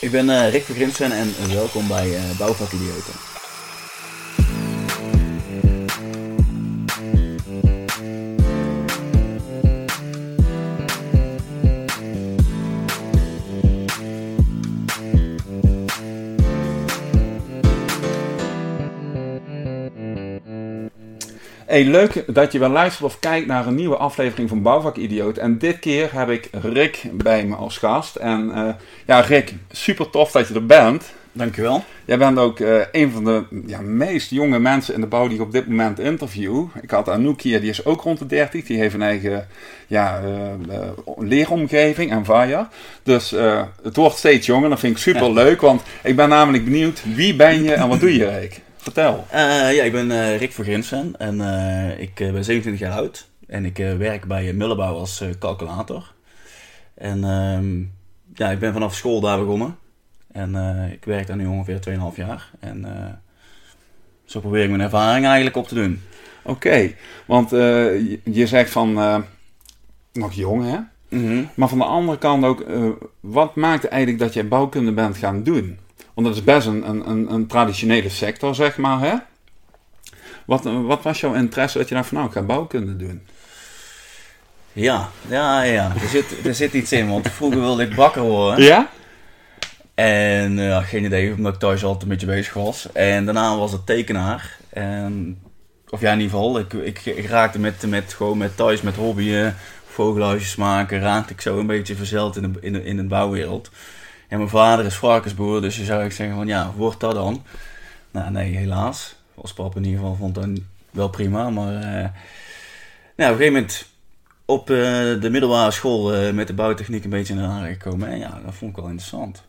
Ik ben uh, Rick van en welkom bij uh, Bouwvakidioten. Hey, leuk dat je wel luistert of kijkt naar een nieuwe aflevering van Bouwvak Idioot. En dit keer heb ik Rick bij me als gast. En uh, ja, Rick, super tof dat je er bent. Dankjewel. Jij bent ook uh, een van de ja, meest jonge mensen in de bouw die ik op dit moment interview. Ik had Anouk hier, die is ook rond de 30. Die heeft een eigen ja, uh, leeromgeving en VAIA. Dus het wordt steeds jonger. Dat vind ik super leuk, want ik ben namelijk benieuwd wie ben je en wat doe je Rick? Vertel. Uh, ja, ik ben uh, Rick Vergrinsen en uh, ik ben 27 jaar oud. En ik werk bij Mullebouw als calculator. En ehm, ja, ik ben vanaf school daar begonnen. En ik werk daar nu ongeveer 2,5 jaar. En zo probeer ik mijn ervaring eigenlijk op te doen. Oké, want je, je, zegt van nog jong hè? Mm -hmm. Maar van de andere kant ook, wat maakt eigenlijk dat jij bouwkunde bent gaan doen? Want dat is best een, een, een traditionele sector, zeg maar. Hè? Wat, wat was jouw interesse dat je daar van nou, ik ga bouwkunde doen? Ja, ja, ja. Er zit, er zit iets in, want vroeger wilde ik bakker worden. Ja? En uh, geen idee, omdat ik thuis altijd een beetje bezig was. En daarna was het tekenaar. En, of ja, in ieder geval, ik, ik, ik raakte met, met, gewoon met thuis, met hobbyen, vogelhuisjes maken, raakte ik zo een beetje verzeld in de, in de, in de bouwwereld. En mijn vader is varkensboer, dus je zou ik zeggen van ja, wordt dat dan? Nou nee, helaas. Als papa in ieder geval vond dat wel prima. Maar uh, nou, op een gegeven moment op uh, de middelbare school uh, met de bouwtechniek een beetje naar de gekomen. En ja, dat vond ik wel interessant.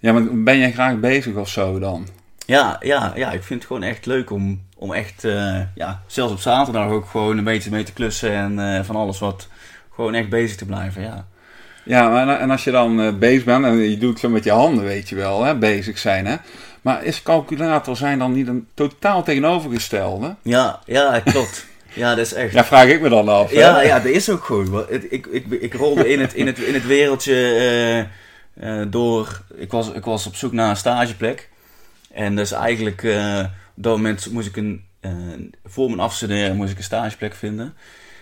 Ja, maar ben jij graag bezig of zo dan? Ja, ja, ja ik vind het gewoon echt leuk om, om echt, ja, zelfs op zaterdag ook gewoon een beetje mee te klussen en van alles wat, gewoon echt bezig te blijven, ja. Ja, en als je dan uh, bezig bent, en je doet het zo met je handen, weet je wel, hè, bezig zijn, hè. Maar is calculator zijn dan niet een totaal tegenovergestelde? Ja, ja, klopt. Ja, dat is echt. Ja, vraag ik me dan af. Ja, ja, dat is ook goed. Ik, ik, ik, rolde in het, in het, in het wereldje uh, uh, door. Ik was, ik was op zoek naar een stageplek. En dus eigenlijk, uh, op dat moment moest ik een. voor mijn afstuderen moest ik een stageplek vinden.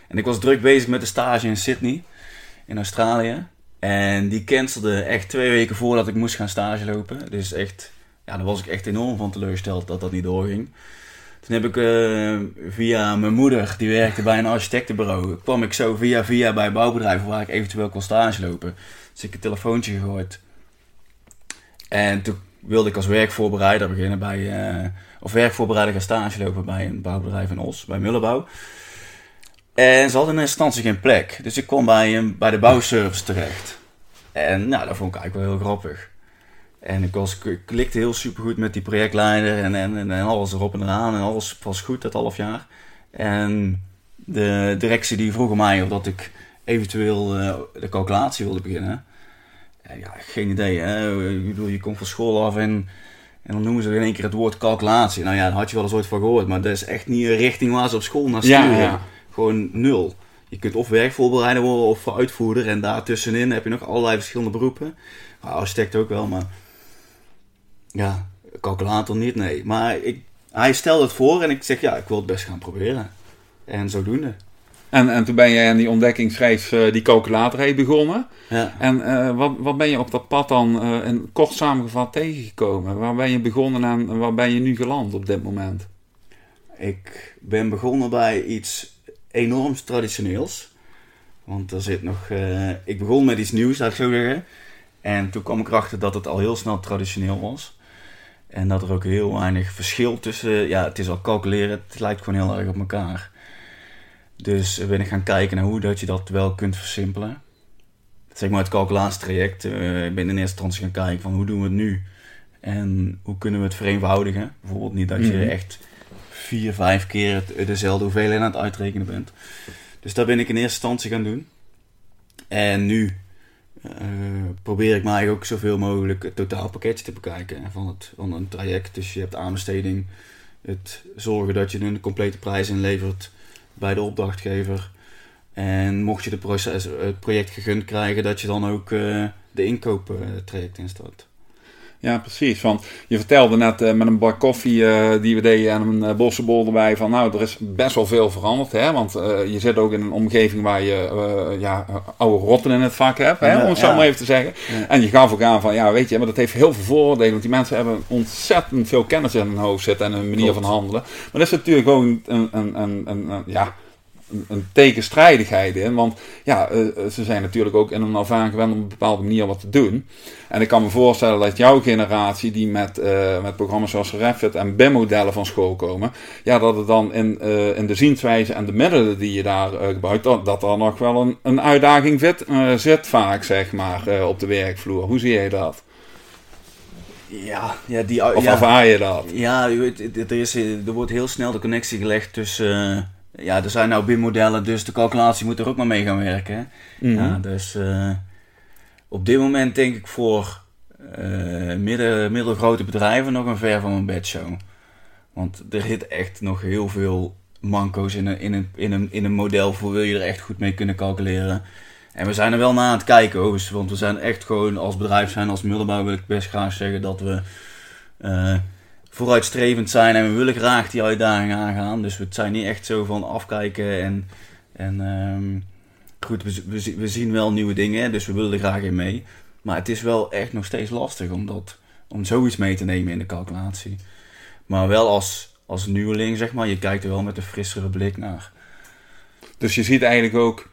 En ik was druk bezig met de stage in Sydney, in Australië. En die cancelde echt twee weken voordat ik moest gaan stage lopen. Dus echt, ja, daar was ik echt enorm van teleurgesteld dat dat niet doorging. Toen heb ik uh, via mijn moeder, die werkte bij een architectenbureau, kwam ik zo via via bij bouwbedrijven waar ik eventueel kon stage lopen. Dus ik een telefoontje gegooid. En toen wilde ik als werkvoorbereider beginnen bij, uh, of werkvoorbereider gaan stage lopen bij een bouwbedrijf in Os, bij Mullenbouw. En ze hadden in instantie geen plek. Dus ik kwam bij, een, bij de bouwservice terecht. En nou, dat vond ik eigenlijk wel heel grappig. En ik, was, ik klikte heel supergoed met die projectleider en, en, en, alles erop en eraan. En alles was goed dat half jaar. En de directie die vroeg mij of dat ik eventueel uh, de calculatie wilde beginnen. En ja, geen idee. Hè? Ik bedoel, je komt van school af en, en dan noemen ze in één keer het woord calculatie. Nou ja, daar had je wel eens ooit van gehoord. Maar dat is echt niet een richting waar ze op school naar sturen. Ja, ja. Gewoon nul. Je kunt of werkvoorbereider worden of uitvoerder. En daartussenin heb je nog allerlei verschillende beroepen. Architect ook wel, maar... Ja, calculator niet, nee. Maar ik, hij stelde het voor en ik zeg, ja, ik wil het best gaan proberen. En zodoende. En, en toen ben jij aan die ontdekkingsreis, uh, die calculator heeft begonnen. Ja. En uh, wat, wat ben je op dat pad dan uh, in kort samengevat tegengekomen? Waar ben je begonnen en waar ben je nu geland op dit moment? Ik ben begonnen bij iets enorm traditioneels. Want er zit nog. Uh, ik begon met iets nieuws, laat ik zo zeggen. En toen kwam ik erachter dat het al heel snel traditioneel was. En dat er ook heel weinig verschil tussen. Ja, het is al calculeren, het lijkt gewoon heel erg op elkaar. Dus ben ik gaan kijken naar hoe dat je dat wel kunt versimpelen. Zeg maar het calculatietraject. Uh, ik ben in eerste instantie gaan kijken van hoe doen we het nu? En hoe kunnen we het vereenvoudigen? Bijvoorbeeld niet dat je mhm. echt vier, vijf keer dezelfde hoeveelheid aan het uitrekenen bent. Dus dat ben ik in eerste instantie gaan doen. En nu uh, probeer ik mij ook zoveel mogelijk het totaalpakketje te bekijken van, het, van een traject. Dus je hebt aanbesteding, het zorgen dat je een complete prijs inlevert bij de opdrachtgever. En mocht je de proces, het project gegund krijgen, dat je dan ook uh, de inkooptraject instart. Ja, precies. Want je vertelde net uh, met een bak koffie uh, die we deden en een uh, bossenbol erbij van nou, er is best wel veel veranderd. Hè? Want je zit ook in een omgeving waar je ja, oude rotten in het vak hebt, hè? om het zo maar even te zeggen. Ja. En je gaf ook aan van ja, weet je, maar dat heeft heel veel voordelen. Want die mensen hebben ontzettend veel kennis in hun hoofd zitten en een manier Klopt. van handelen. Maar dat is natuurlijk gewoon een, een, een, een, een ja, een tegenstrijdigheid in. Want ja, uh, ze zijn natuurlijk ook in een ervaring gewend om op een bepaalde manier wat te doen. En ik kan me voorstellen dat jouw generatie, die met, uh, met programma's zoals Revit en BIM-modellen van school komen, ja, dat het dan in, uh, in de zienswijze en de middelen die je daar gebruikt, dat, dat er nog wel een, een uitdaging zit, zit vaak, zeg maar, op de werkvloer. Hoe zie jij dat? Ja, ja, die, of ja, ervaar je dat? Ja, er, is, er wordt heel snel de connectie gelegd tussen ja, er zijn nou BIM-modellen, dus de calculatie moet er ook maar mee gaan werken. Mm ja, dus uh, op dit moment denk ik voor uh, midden, middelgrote bedrijven nog een ver van een bedshow. Want er zit echt nog heel veel manco's in een, in, een, in, een, in een model voor wil je er echt goed mee kunnen calculeren. En we zijn er wel naar aan het kijken, overigens, want we zijn echt gewoon als bedrijf zijn, als middelbouw wil ik best graag zeggen dat we... Uh, vooruitstrevend zijn en we willen graag die uitdaging aangaan. Dus we zijn niet echt zo van afkijken en, en um, goed, we, we, we, zien wel nieuwe dingen, dus we willen er graag in mee. Maar het is wel echt nog steeds lastig om, dat, om zoiets mee te nemen in de calculatie. Maar wel als, als nieuweling, zeg maar, je kijkt er wel met een frissere blik naar. Dus je ziet eigenlijk ook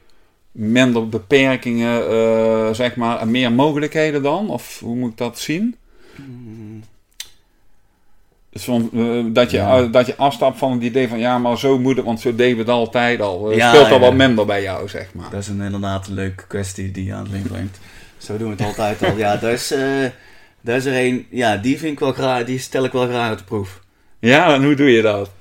minder beperkingen, uh, zeg maar, en meer mogelijkheden dan? Of hoe moet ik dat zien? Dus van, uh, dat, je, ja. uh, dat je afstapt van het idee van ja, maar zo moet het, want zo deden we het altijd al. Uh, ja, speelt al wat minder bij jou, zeg maar. Dat is een, inderdaad een leuke kwestie die je aan het link brengt. Zo doen we het altijd al. Ja, dat is, dat is er een, ja, die vind ik wel graag, die stel ik wel graag uit de proef. Ja, en hoe doe je dat?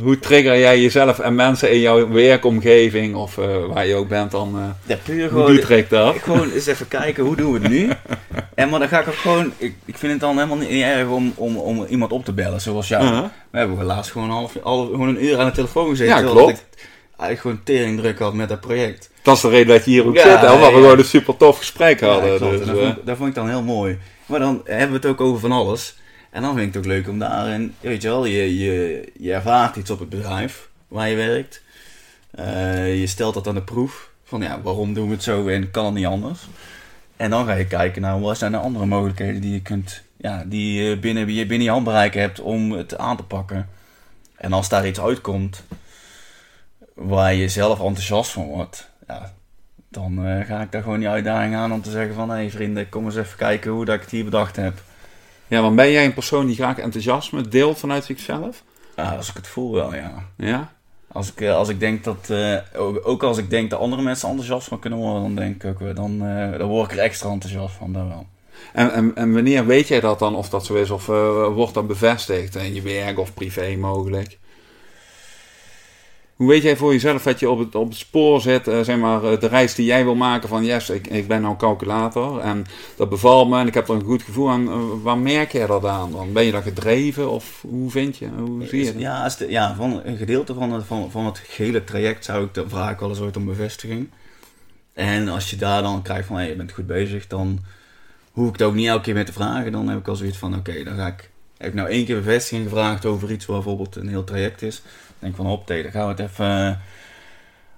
Hoe trigger jij jezelf en mensen in jouw werkomgeving of waar je ook bent dan? Ja, puur hoe gewoon, doe dat? Gewoon eens even kijken, hoe doen we het nu? en maar dan ga ik ook gewoon, ik, ik vind het dan helemaal niet erg om, om, om iemand op te bellen, zoals jou. Uh -huh. We hebben laatst gewoon, half, al, gewoon een uur aan de telefoon gezeten. Ja, klopt. Ik eigenlijk gewoon tering druk had met dat project. Dat is de reden dat je hier ook ja, zit, hè? Omdat we gewoon een super tof gesprek hadden. Ja, dus, dat, vond, dat vond ik dan heel mooi. Maar dan hebben we het ook over van alles. En dan vind ik het ook leuk om daarin, weet je wel, je, je, je ervaart iets op het bedrijf waar je werkt. Uh, je stelt dat aan de proef. Van ja, waarom doen we het zo en kan het niet anders? En dan ga je kijken naar wat zijn de andere mogelijkheden die je kunt, ja, die je binnen, je binnen je handbereik hebt om het aan te pakken. En als daar iets uitkomt waar je zelf enthousiast van wordt, ja, dan uh, ga ik daar gewoon die uitdaging aan om te zeggen van hé hey vrienden, kom eens even kijken hoe dat ik het hier bedacht heb. Ja, want ben jij een persoon die graag enthousiasme deelt vanuit zichzelf? Ja, als ik het voel wel, ja. Ja? Als ik, eh, als ik denk dat, uh, ook als ik denk dat andere mensen enthousiast van kunnen worden, dan denk ik ook, dan, uh, dan word ik er extra enthousiast van, dat wel. En, en, en wanneer weet jij dat dan, of dat zo is, of wordt dat bevestigd in je werk of privé mogelijk? Hoe weet jij voor jezelf dat je op het, op het spoor zit, uh, zeg maar, de reis die jij wil maken van yes, ik, ik ben nou calculator en dat bevalt me en ik heb er een goed gevoel aan. Uh, waar merk jij dat aan dan? Ben je dat gedreven of hoe vind je, hoe zie je dat? Ja, de, ja van, een gedeelte van het, van, van het gehele traject zou ik, dan vraag wel eens ooit om bevestiging. En als je daar dan krijgt van, hey, je bent goed bezig, dan hoef ik het ook niet elke keer meer te vragen. Dan heb ik al zoiets van, oké, dan ga ik, heb ik nou één keer bevestiging gevraagd over iets wat bijvoorbeeld een heel traject is denk van op, dan gaan we het even. Uh,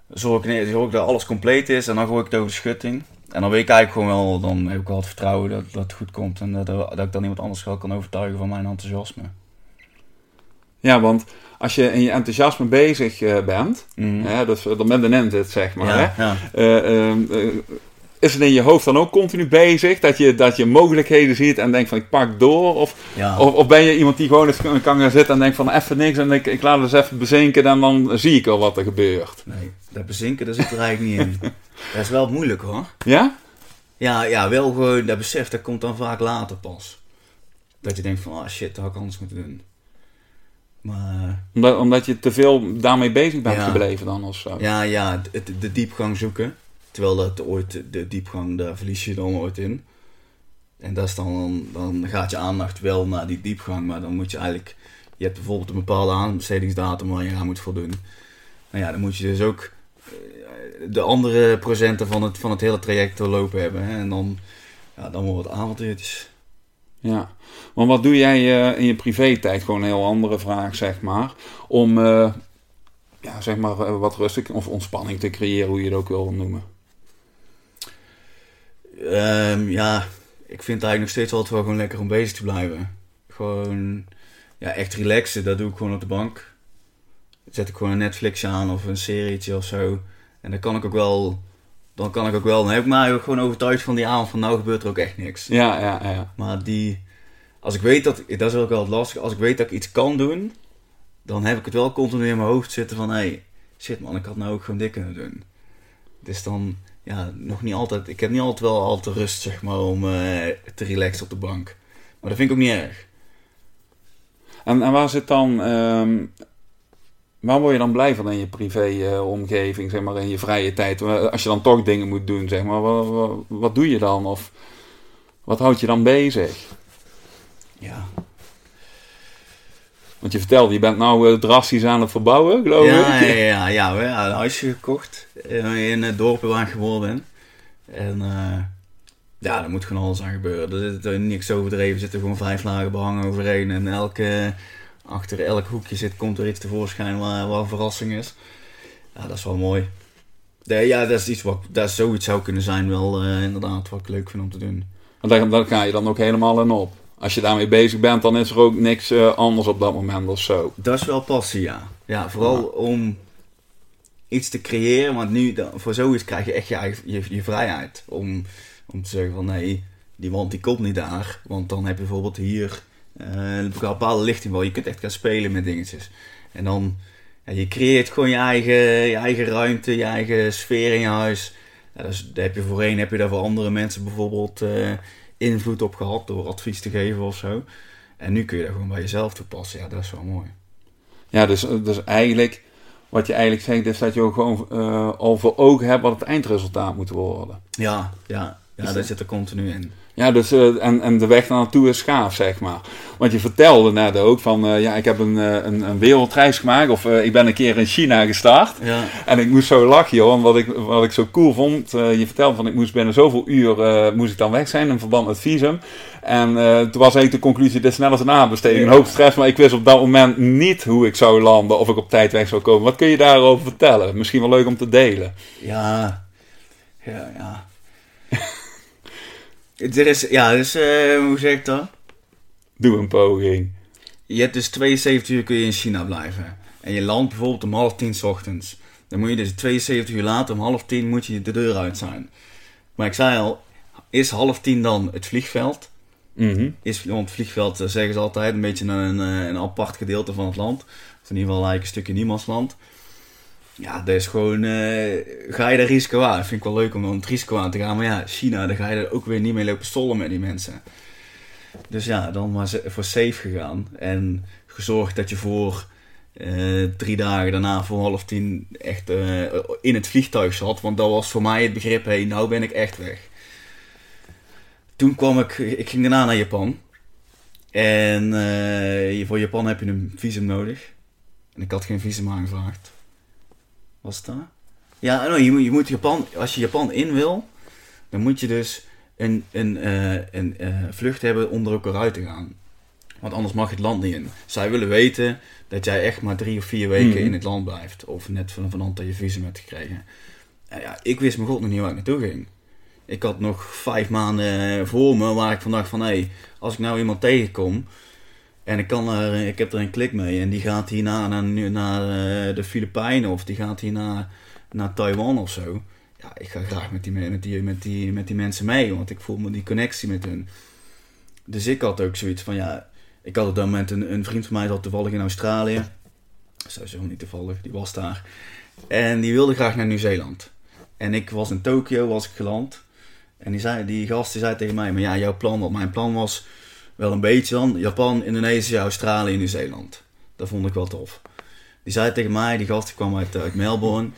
zorg, nee, zorg dat alles compleet is en dan gooi ik het over de schutting. En dan weet ik eigenlijk gewoon wel, dan heb ik wel het vertrouwen dat, dat het goed komt en dat, dat ik dan iemand anders wel kan overtuigen van mijn enthousiasme. Ja, want als je in je enthousiasme bezig uh, bent, mm. hè, dus er middenin zit, zeg maar, ja, hè, ja. Uh, is het in je hoofd dan ook continu bezig? Dat je, dat je mogelijkheden ziet en denkt van ik pak door? Of, of, of, ben je iemand die gewoon eens kan gaan zitten en denkt van even niks en ik, ik laat het eens even bezinken en dan zie ik al wat er gebeurt? Nee, dat bezinken dat zit er eigenlijk niet in. dat is wel moeilijk hoor. Ja? Ja, ja, wel gewoon dat besef dat komt dan vaak later pas. Dat je denkt van ah oh shit, dat had ik anders moeten doen. Maar... Omdat, omdat je te veel daarmee bezig bent gebleven dan of zo? Ja, ja, de, de diepgang zoeken. Terwijl dat ooit, de diepgang, daar verlies je dan ooit in. En dat is dan, dan gaat je aandacht wel naar die diepgang, maar dan moet je eigenlijk, je hebt bijvoorbeeld een bepaalde aanbestedingsdatum waar je aan moet voldoen. Nou ja, dan moet je dus ook, de andere procenten van het, van het hele traject te lopen hebben. Hè? En dan, ja, dan wordt het avontuurtjes. Ja, maar wat doe jij eh, in je privé-tijd? Gewoon een heel andere vraag, zeg maar. Om, eh, ja, zeg maar, eh, wat rustig of ontspanning te creëren, hoe je het ook wil noemen. Ehm, ja, ik vind het eigenlijk nog steeds altijd wel gewoon lekker om bezig te blijven. Gewoon, ja, echt relaxen, dat doe ik gewoon op de bank. Zet ik gewoon een Netflix aan of een serietje of zo. En dan kan ik ook wel, dan kan ik ook wel, dan heb ik mij ook gewoon overtuigd van die avond van nou gebeurt er ook echt niks. Ja, ja, ja. Maar die, als ik weet dat, dat is ook wel het lastige, als ik weet dat ik iets kan doen, dan heb ik het wel continu in mijn hoofd zitten van hé, hey, shit man, ik had nou ook gewoon dit kunnen doen. Dus dan, ja, nog niet altijd, ik heb niet altijd wel altijd rust zeg maar om eh, te relaxen op de bank. Maar dat vind ik ook niet erg. En, en waar zit dan, ehm, waar word je dan blij van in je privé-omgeving, zeg maar, in je vrije tijd? Als je dan toch dingen moet doen, zeg maar, wat, wat, wat doe je dan? Of wat houdt je dan bezig? Ja, Want je vertelde, je bent nou eh, drastisch aan het verbouwen, geloof ik. ja, ja, ja, we hebben een huisje gekocht in het dorp waar ik geboren ben. En eh, ja, er moet gewoon alles aan gebeuren. Er zit niks overdreven, er zitten gewoon vijf lagen behang overheen. En elke, achter elk hoekje zit, komt er iets tevoorschijn waar, waar een verrassing is. Ja, dat is wel mooi. Ja, dat is iets wat, dat zoiets zou kunnen zijn wel eh, inderdaad wat ik leuk vind om te doen. Want daar, daar ga je dan ook helemaal in op. Als je daarmee bezig bent, dan is er ook niks eh, anders op dat moment of zo. Dat is wel passie, ja. Ja, vooral om iets te creëren, want nu, voor zoiets krijg je echt je, eigen, je, je vrijheid. Om, om te zeggen van nee, die wand die komt niet daar. Want dan heb je bijvoorbeeld hier eh, een bepaalde lichting wel. Je kunt echt gaan spelen met dingetjes. En dan, ja, je creëert gewoon je eigen, je eigen ruimte, je eigen sfeer in je huis. Ja, dus, daar heb je voorheen, heb je daar voor andere mensen bijvoorbeeld eh, invloed op gehad door advies te geven of zo. En nu kun je dat gewoon bij jezelf toepassen. Ja, dat is wel mooi. Ja, dus, dus eigenlijk, wat je eigenlijk zegt, is dat je ook gewoon eh, al voor ogen hebt wat het eindresultaat moet worden. Ja, ja, ja dat- zit er continu in. Ja, dus, eh, en, en de weg naartoe is gaaf, zeg maar. Want je vertelde net ook van, eh, ja, ik heb een, eh, een, een wereldreis gemaakt. Of ik ben een keer in China gestart. Ja, En ik moest zo lachen, joh. Want wat ik, wat ik zo cool vond, je vertelde van, ik moest binnen zoveel uur, moest ik dan weg zijn in verband met visum. En toen was eigenlijk de conclusie, dit is net als een aanbesteding. Een hoop stress, maar ik wist op dat moment niet hoe ik zou landen. Of ik op tijd weg zou komen. Wat kun je daarover vertellen? Misschien wel leuk om te delen. ja, ja, ja. Er is, ja, dus, eh, hoe zeg ik dat? Doe een poging. Je hebt dus 72 uur kun je in China blijven. En je landt bijvoorbeeld om half tien 's ochtends. Dan moet je dus 72 uur later, om half tien, moet je de deur uit zijn. Maar ik zei al, is half tien dan het vliegveld? Mhm. Is, want het vliegveld, eh, zeggen ze altijd, een beetje een, eh, een apart gedeelte van het land. Of in ieder geval eigenlijk een stukje niemandsland. Ja, dat is gewoon, eh, ga je daar risico aan? Vind ik wel leuk om dan het risico aan te gaan. Maar ja, China, daar ga je er ook weer niet mee lopen stollen met die mensen. Dus ja, dan maar voor safe gegaan. En gezorgd dat je voor eh, drie dagen daarna voor half tien echt eh, in het vliegtuig zat. Want dat was voor mij het begrip, hé, nou ben ik echt weg. Toen kwam ik, ik ging daarna naar Japan. En voor Japan heb je een visum nodig. En ik had geen visum aangevraagd. Was het dat? Ja, nou, je, je moet Japan, als je Japan in wil, dan moet je dus een, een, eh, een eh, vlucht hebben om er ook weer uit te gaan. Want anders mag je het land niet in. Zij willen weten dat jij echt maar drie of vier weken Mhm. in het land blijft. Of net van vanaf dat je visum hebt gekregen. En ja, ik wist mijn god nog niet waar ik naartoe ging. Ik had nog vijf maanden voor me waar ik van dacht van... Hé, hey, als ik nou iemand tegenkom... En ik, kan er, ik heb er een klik mee en die gaat hierna naar, naar, eh, de Filipijnen of die gaat hierna naar Taiwan of zo. Ja, ik ga graag met die, me- met, die, met, die, met die mensen mee, want ik voel me die connectie met hun. Dus ik had ook zoiets van, ja, ik had op dat moment een, een vriend van mij zat toevallig in Australië. Sowieso niet toevallig, die was daar. En die wilde graag naar Nieuw-Zeeland. En ik was in Tokio, was ik geland. En die, zei, die gast die zei tegen mij, maar ja, jouw plan, wat mijn plan was, wel een beetje dan, Japan, Indonesië, Australië, Nieuw-Zeeland. Dat vond ik wel tof. Die zei tegen mij, die gast kwam uit, uit Melbourne.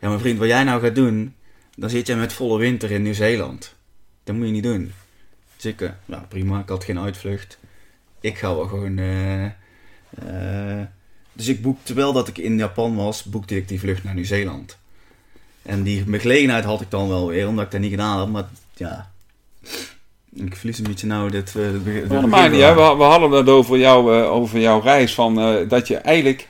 Ja, mijn vriend, wat jij nou gaat doen, dan zit jij met volle winter in Nieuw-Zeeland. Dat moet je niet doen. Dus ik, eh, nou prima, ik had geen uitvlucht. Ik ga wel gewoon... eh, eh, dus ik boekte, terwijl dat ik in Japan was, boekte ik die vlucht naar Nieuw-Zeeland. En die gelegenheid had ik dan wel weer, omdat ik dat niet gedaan had. Maar ja, ik verlies een beetje nou dit... Uh, het dat maakt niet, begin hè. we, we hadden het over, jou, eh, over jouw reis. Van, eh, dat je eigenlijk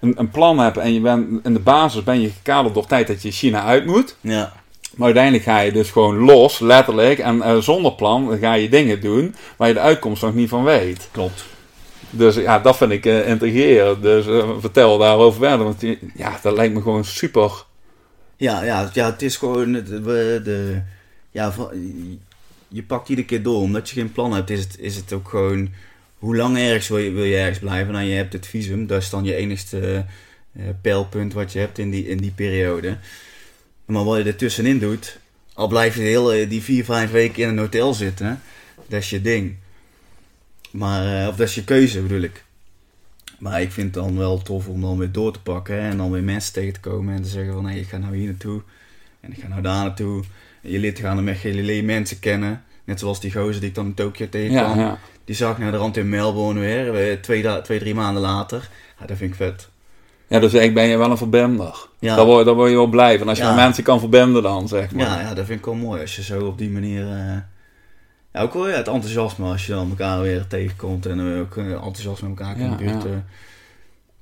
een, een plan hebt. En je bent, in de basis ben je gekaderd door tijd dat je China uit moet. Ja, Maar uiteindelijk ga je dus gewoon los, letterlijk. En eh, zonder plan ga je dingen doen waar je de uitkomst nog niet van weet. klopt. Dus ja, dat vind ik eh intrigerend. Dus vertel daarover verder. Want ja, dat lijkt me gewoon super. Ja, ja, ja het is gewoon we- de, ja, je pakt iedere keer door. Omdat je geen plan hebt, is het, is het ook gewoon hoe lang ergens wil je, wil je ergens blijven. Nou, je hebt het visum, dat is dan je enigste eh, pijlpunt wat je hebt in die, in die periode. Maar wat je ertussenin doet, al blijf je de hele, die vier, vijf weken in een hotel zitten, dat is je ding. Maar, eh, of dat is je keuze bedoel ik. Maar ik vind het dan wel tof om dan weer door te pakken en dan weer mensen tegen te komen en te zeggen van hé, ik ga nou hier naartoe en ik ga nou daar naartoe. Je leert gaan met je leert mensen kennen. Net zoals die gozer die ik dan in Tokio tegenkwam. Ja, ja. Die zag ik naar de rand in Melbourne weer, twee, twee, drie maanden later. Ja, dat vind ik vet. ja, dus eigenlijk ben je wel een verbinder. Ja. Daar, word, daar word je wel blij van. Als je Ja. mensen kan verbinden dan, zeg maar. Ja, ja, dat vind ik wel mooi als je zo op die manier... eh, ja, ook wel ja, het enthousiasme als je dan elkaar weer tegenkomt en eh, ook eh, enthousiast met elkaar kunt buurt, ja. eh,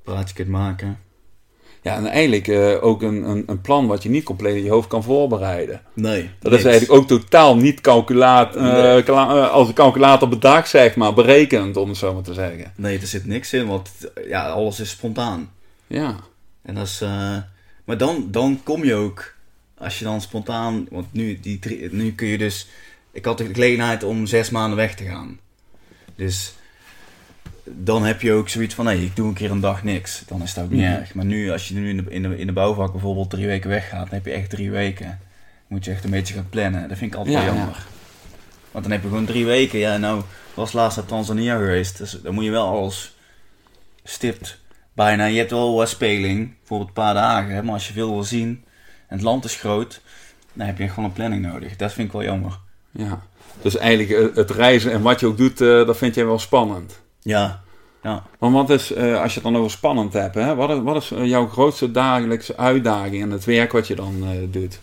praatje kunt maken. Ja, en eigenlijk eh, ook een, een, een plan wat je niet compleet in je hoofd kan voorbereiden. Nee. Dat niks. is eigenlijk ook totaal niet calculaat, Nee. eh, als een calculator bedacht, zeg maar, berekend, om het zo maar te zeggen. Nee, er zit niks in, want ja, alles is spontaan. Ja, En dat is, maar dan, dan kom je ook, als je dan spontaan, want nu, die nu kun je dus, ik had de gelegenheid om zes maanden weg te gaan. Dus dan heb je ook zoiets van, nee, ik doe een keer een dag niks. Dan is dat ook niet erg. Maar nu, als je nu in de, in, de, in de bouwvak bijvoorbeeld drie weken weggaat, dan heb je echt drie weken. Moet je echt een beetje gaan plannen. Dat vind ik altijd Ja, jammer. Want dan heb je gewoon drie weken. Ja, nou, was laatst naar Tanzania geweest. Dus dan moet je wel alles stipt bijna. Je hebt wel wat speling, bijvoorbeeld een paar dagen. Hè, maar als je veel wil zien en het land is groot, dan heb je gewoon een planning nodig. Dat vind ik wel jammer. ja. Dus eigenlijk eh, het reizen en wat je ook doet, eh, dat vind jij wel spannend. Ja, ja. Want wat is, eh, als je het dan over spannend hebt, hè, wat is, wat is eh, jouw grootste dagelijkse uitdaging in het werk wat je dan eh, doet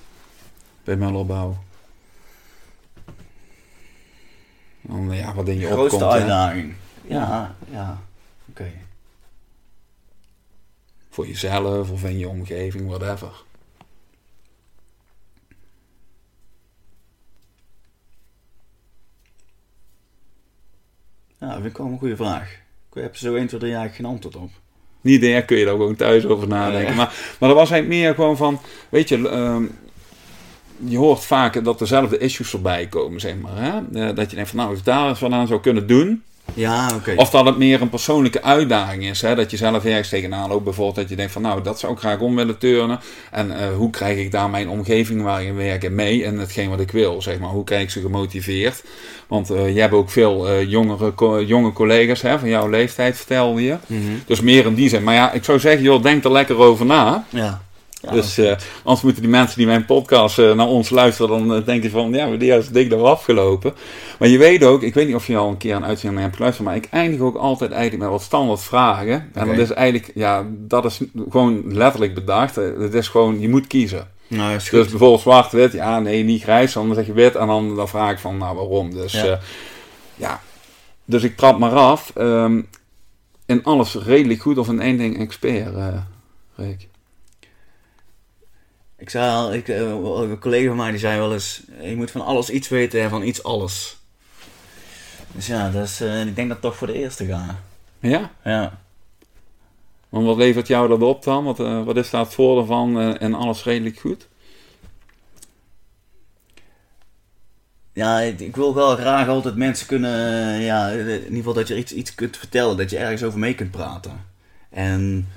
bij Mellerbouw? Dan, ja, wat in je grootste opkomt. hè. uitdaging. Ja, ja. Oké. Voor jezelf of in je omgeving, whatever. Ja, dat vind ik wel een goede vraag. Ik heb zo 1, 2, 3 eigenlijk geen antwoord op. Niet daar kun je daar gewoon thuis over nadenken. Ja. Maar, maar dat was eigenlijk meer gewoon van, weet je, ehm, je hoort vaak dat dezelfde issues voorbij komen, zeg maar. Hè? Eh, dat je denkt van, nou, als ik daar eens wat aan zou kunnen doen. Ja, oké. Of dat het meer een persoonlijke uitdaging is. Hè? Dat je zelf ergens tegenaan loopt. Bijvoorbeeld dat je denkt van, nou, dat zou ik graag om willen turnen. En eh, hoe krijg ik daar mijn omgeving waar ik werk mee? En hetgeen wat ik wil, zeg maar. Hoe krijg ik ze gemotiveerd? Want eh je hebt ook veel eh, jongere, co- jonge collega's hè, van jouw leeftijd, vertelde je. Mhm. Dus meer in die zin. Maar ja, ik zou zeggen, joh, denk er lekker over na. Ja. Ja. dus eh, anders moeten die mensen die mijn podcast eh, naar ons luisteren, dan eh, denken ze van, ja, die is dik nog afgelopen. Maar je weet ook, ik weet niet of je al een keer een uitzending naar hebt geluisterd, maar ik eindig ook altijd eigenlijk met wat standaard vragen. En dat is eigenlijk, ja, dat is gewoon letterlijk bedacht. Het is gewoon, je moet kiezen. nou, is Dus bijvoorbeeld zwart-wit, ja, nee, niet grijs, dan zeg je wit. En dan, dan vraag ik van, nou, waarom? Dus Ja. ja, ja. dus ik trap maar af. Ehm, in alles redelijk goed of in één ding expert, Rick. Ik zei al, ik, eh, een collega van mij die zei wel eens, je moet van alles iets weten en van iets alles. Dus ja, dat is, eh, ik denk dat toch voor de eerste ga. Ja? Ja. Want wat levert jou dat op dan? Wat, eh, wat is daar het voordeel van en alles redelijk goed? Ja, ik, ik wil wel graag altijd mensen kunnen, ja, in ieder geval dat je iets, iets kunt vertellen, dat je ergens over mee kunt praten. En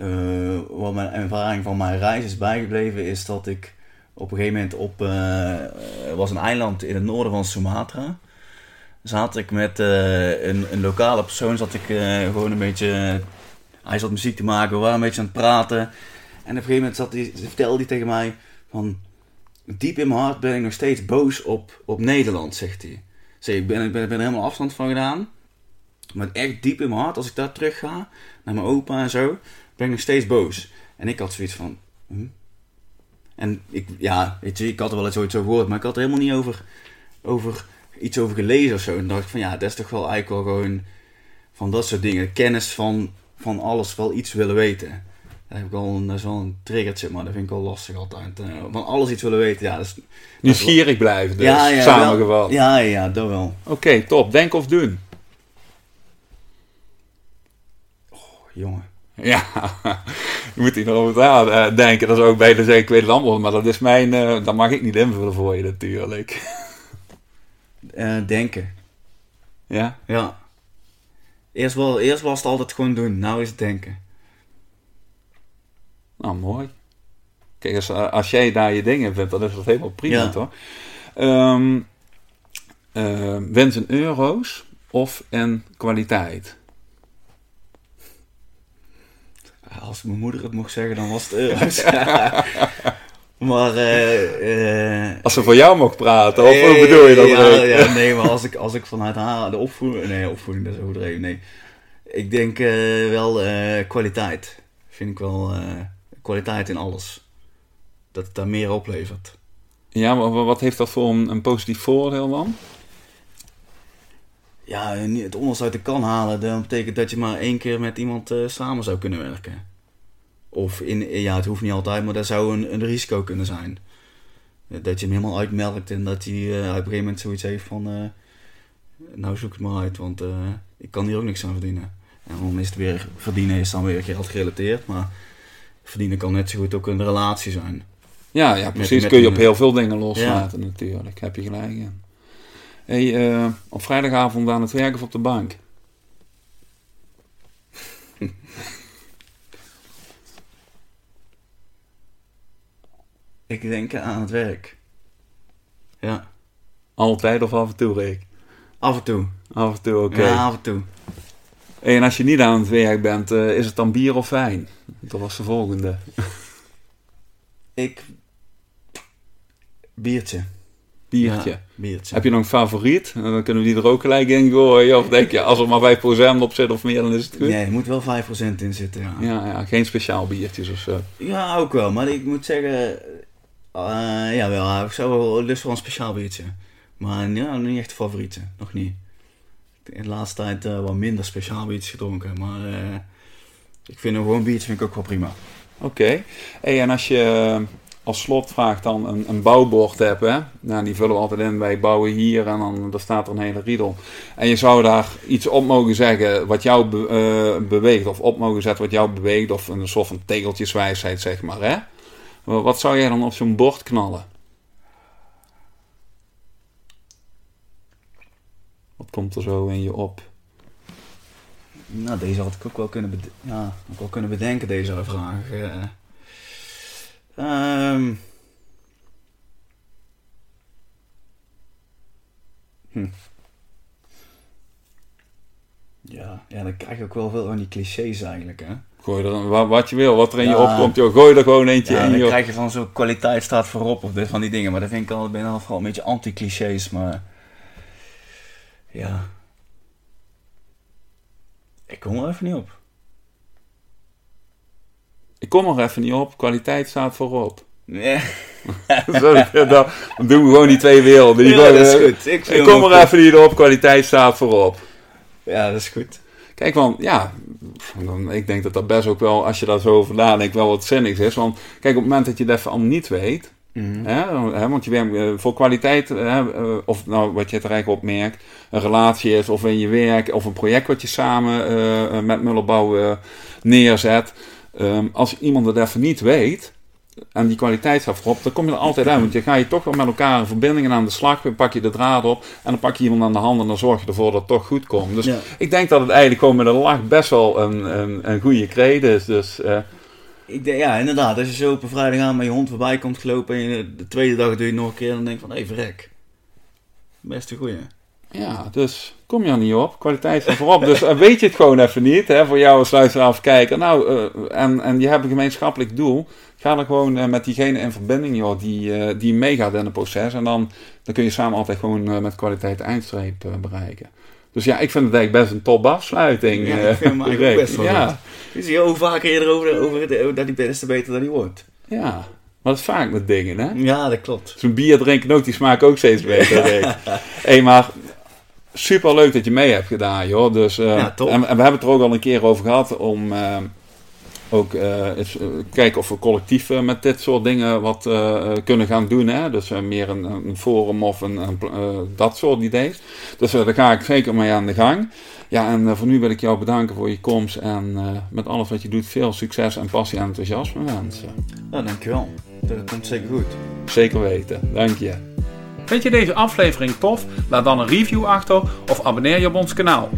eh, wat mijn ervaring van mijn reis is bijgebleven, is dat ik op een gegeven moment op, eh, was een eiland in het noorden van Sumatra. Zat ik met eh, een, een lokale persoon, zat ik gewoon een beetje, hij zat muziek te maken, we waren een beetje aan het praten. En op een gegeven moment zat vertelde hij tegen mij van, diep in mijn hart ben ik nog steeds boos op, op Nederland, zegt hij. Zeg, ik ben, ik ben, ben er helemaal afstand van gedaan. Maar echt diep in mijn hart, als ik daar terug ga, naar mijn opa en zo, ben ik nog steeds boos. En ik had zoiets van, hm? En ik, ja, weet je, ik had er wel eens ooit zo gehoord, maar ik had er helemaal niet over, over iets over gelezen of zo. En dacht ik van ja, dat is toch wel eigenlijk wel gewoon van dat soort dingen. Kennis van, van alles, wel iets willen weten. Daar heb ik al een, dat is wel een triggertje, maar dat vind ik wel lastig altijd. Eh, van alles iets willen weten, ja. Dat is, dat is wel- Nieuwsgierig blijven, dus ja, ja, samengevat. Ja, ja, dat wel. Oké, top. Denk of doen. Oh, jongen. Ja, je moet hier nog over eh, denken. Dat is ook bij de zeggen, ik weet het antwoord, maar dat is mijn, eh, dat mag ik niet invullen voor je natuurlijk. Eh, denken. Ja? Ja. Eerst, wel, eerst was het altijd gewoon doen, nou is het denken. Nou, mooi. Kijk, als, als jij daar je dingen vindt, dan is dat helemaal prima, Ja. toch? Ehm eh, wens in euro's of in kwaliteit? Als mijn moeder het mocht zeggen, dan was het euro's. maar, eh... eh Als ze voor jou mocht praten, of hoe bedoel je dat? ja, ja, nee, maar als ik, als ik vanuit haar de opvoeding... Nee, opvoeding, dat is overdreven, nee. Ik denk eh, wel eh, kwaliteit. Vind ik wel eh, kwaliteit in alles. Dat het daar meer oplevert. Ja, maar wa- wat heeft dat voor een, een positief voordeel dan? Ja, het onderste uit de kan halen, dat betekent dat je maar één keer met iemand eh, samen zou kunnen werken. Of in, ja, het hoeft niet altijd, maar dat zou een, een risico kunnen zijn. Dat je hem helemaal uitmelkt en dat hij eh, op een gegeven moment zoiets heeft van... eh, nou zoek het maar uit, want ik kan hier ook niks aan verdienen. En dan is het weer, verdienen is dan weer geld gerelateerd, maar verdienen kan net zo goed ook een relatie zijn. Ja, ja precies. met Kun je op heel veel dingen loslaten natuurlijk. Heb je gelijk in. Hey, eh, op vrijdagavond aan het werken of op de bank? Ik denk aan het werk. Ja, Altijd of af en toe, Rick? af en toe. Af en toe, oké. Ja, af en toe. Hey, en als je niet aan het werk bent, eh, is het dan bier of wijn? Dat was de volgende. Ik. Biertje. Biertje. Ja, biertje. Heb je nog een favoriet? En dan kunnen we die er ook gelijk in gooien. Of denk je, als er maar 5% op zit of meer, dan is het goed? Nee, er moet wel 5% in zitten. Ja. Ja, ja, geen speciaal biertjes of zo. ja, ook wel. Maar ik moet zeggen. eh ja, wel. Ik zou wel lust een speciaal biertje. Maar ja, niet echt een favorietje. Nog niet. In de laatste tijd eh, wat minder speciaal biertjes gedronken. Maar eh, ik vind een gewoon biertje vind ik ook wel prima. Oké. Hey, en als je als slotvraag dan een, een bouwbord hebt, hè? Nou, die vullen we altijd in bij bouwen hier en dan daar staat er een hele riedel. En je zou daar iets op mogen zeggen wat jou eh, beweegt, of op mogen zetten wat jou beweegt, of een soort van tegeltjeswijsheid, zeg maar, hè? Wa- Wat zou jij dan op zo'n bord knallen? Wat komt er zo in je op? Nou, deze had ik ook wel kunnen, ja, ook wel kunnen bedenken, deze vraag. eh. Ehm. Hm. Ja, ja, dan krijg je ook wel veel van die clichés eigenlijk, hè. Gooi er dan, wat je wil, wat er in je Ja. opkomt, joh, gooi er gewoon eentje Ja, in, dan joh. krijg je van zo'n kwaliteit staat voorop of dit van die dingen. Maar dat vind ik al, ik ben al vooral een beetje anti-clichés, maar... Ja. Ik kom er even niet op. Ik kom er even niet op, kwaliteit staat voorop. Nee. Zo, ja, dan, dan doen we gewoon die twee werelden. Die Ja, gewoon, dat is eh, goed. Ik, kom er even niet op, kwaliteit staat voorop. Ja, dat is goed. Kijk, want ja, dan- ik denk dat dat best ook wel, als je daar zo over nadenkt, wel wat zinnigs is. Want kijk, op het moment dat je het even allemaal niet weet, Mhm. hè, hè, want je werkt eh, voor kwaliteit, hè, eh, of nou wat je het er eigenlijk opmerkt, een relatie is, of in je werk, of een project wat je samen met Mullerbouw neerzet. Ehm, als iemand het even niet weet, en die kwaliteit staat voorop, dan kom je er altijd uit. Want je ga je toch wel met elkaar in verbindingen aan de slag, dan pak je de draad op en dan pak je iemand aan de hand en dan zorg je ervoor dat het toch goed komt. Dus Ja. ik denk dat het eigenlijk gewoon met een lach best wel een, een, een goede krede is. Dus eh, Ik denk, ja, inderdaad. Als je zo op een vrijdag aan met je hond voorbij komt gelopen en je, de tweede dag doe je het nog een keer, dan denk je van, hé, verrek. Best een goeie. ja, dus kom je er niet op. Kwaliteit staat voorop. Dus eh, weet je het gewoon even niet, hè, voor jou als luisteraar of kijker. Nou, eh, en, en je hebt een gemeenschappelijk doel. Ga er gewoon eh, met diegene in verbinding, joh, die, die meegaat in het proces. En dan, dan kun je samen altijd gewoon met kwaliteit eindstreep bereiken. Dus ja, ik vind het eigenlijk best een top afsluiting. Ja, ik vind hem eigenlijk Rick. best wel ja, goed. Dus je hoe vaker je erover over het, over dat die best beter dan die wordt. ja. Maar dat is vaak met dingen, hè? Ja, dat klopt. Zo'n bier drinken ook, die smaakt ook steeds beter. Hey, maar super leuk dat je mee hebt gedaan, joh. Dus, eh, Ja. En, en we hebben het er ook al een keer over gehad om eh, ook eens, eh, kijken of we collectief met dit soort dingen wat kunnen gaan doen. Hè? Dus meer een, een forum of een, dat soort ideeën. Dus daar ga ik zeker mee aan de gang. Ja, en voor nu wil ik jou bedanken voor je komst en met alles wat je doet veel succes en passie en enthousiasme wensen. Nou, dankjewel. Dat komt zeker goed. Zeker weten, dank je. Vind je deze aflevering tof? Laat dan een review achter of abonneer je op ons kanaal.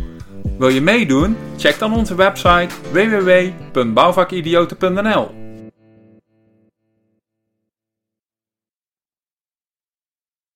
Wil je meedoen? Check dan onze website www.bouwvakidioten.nl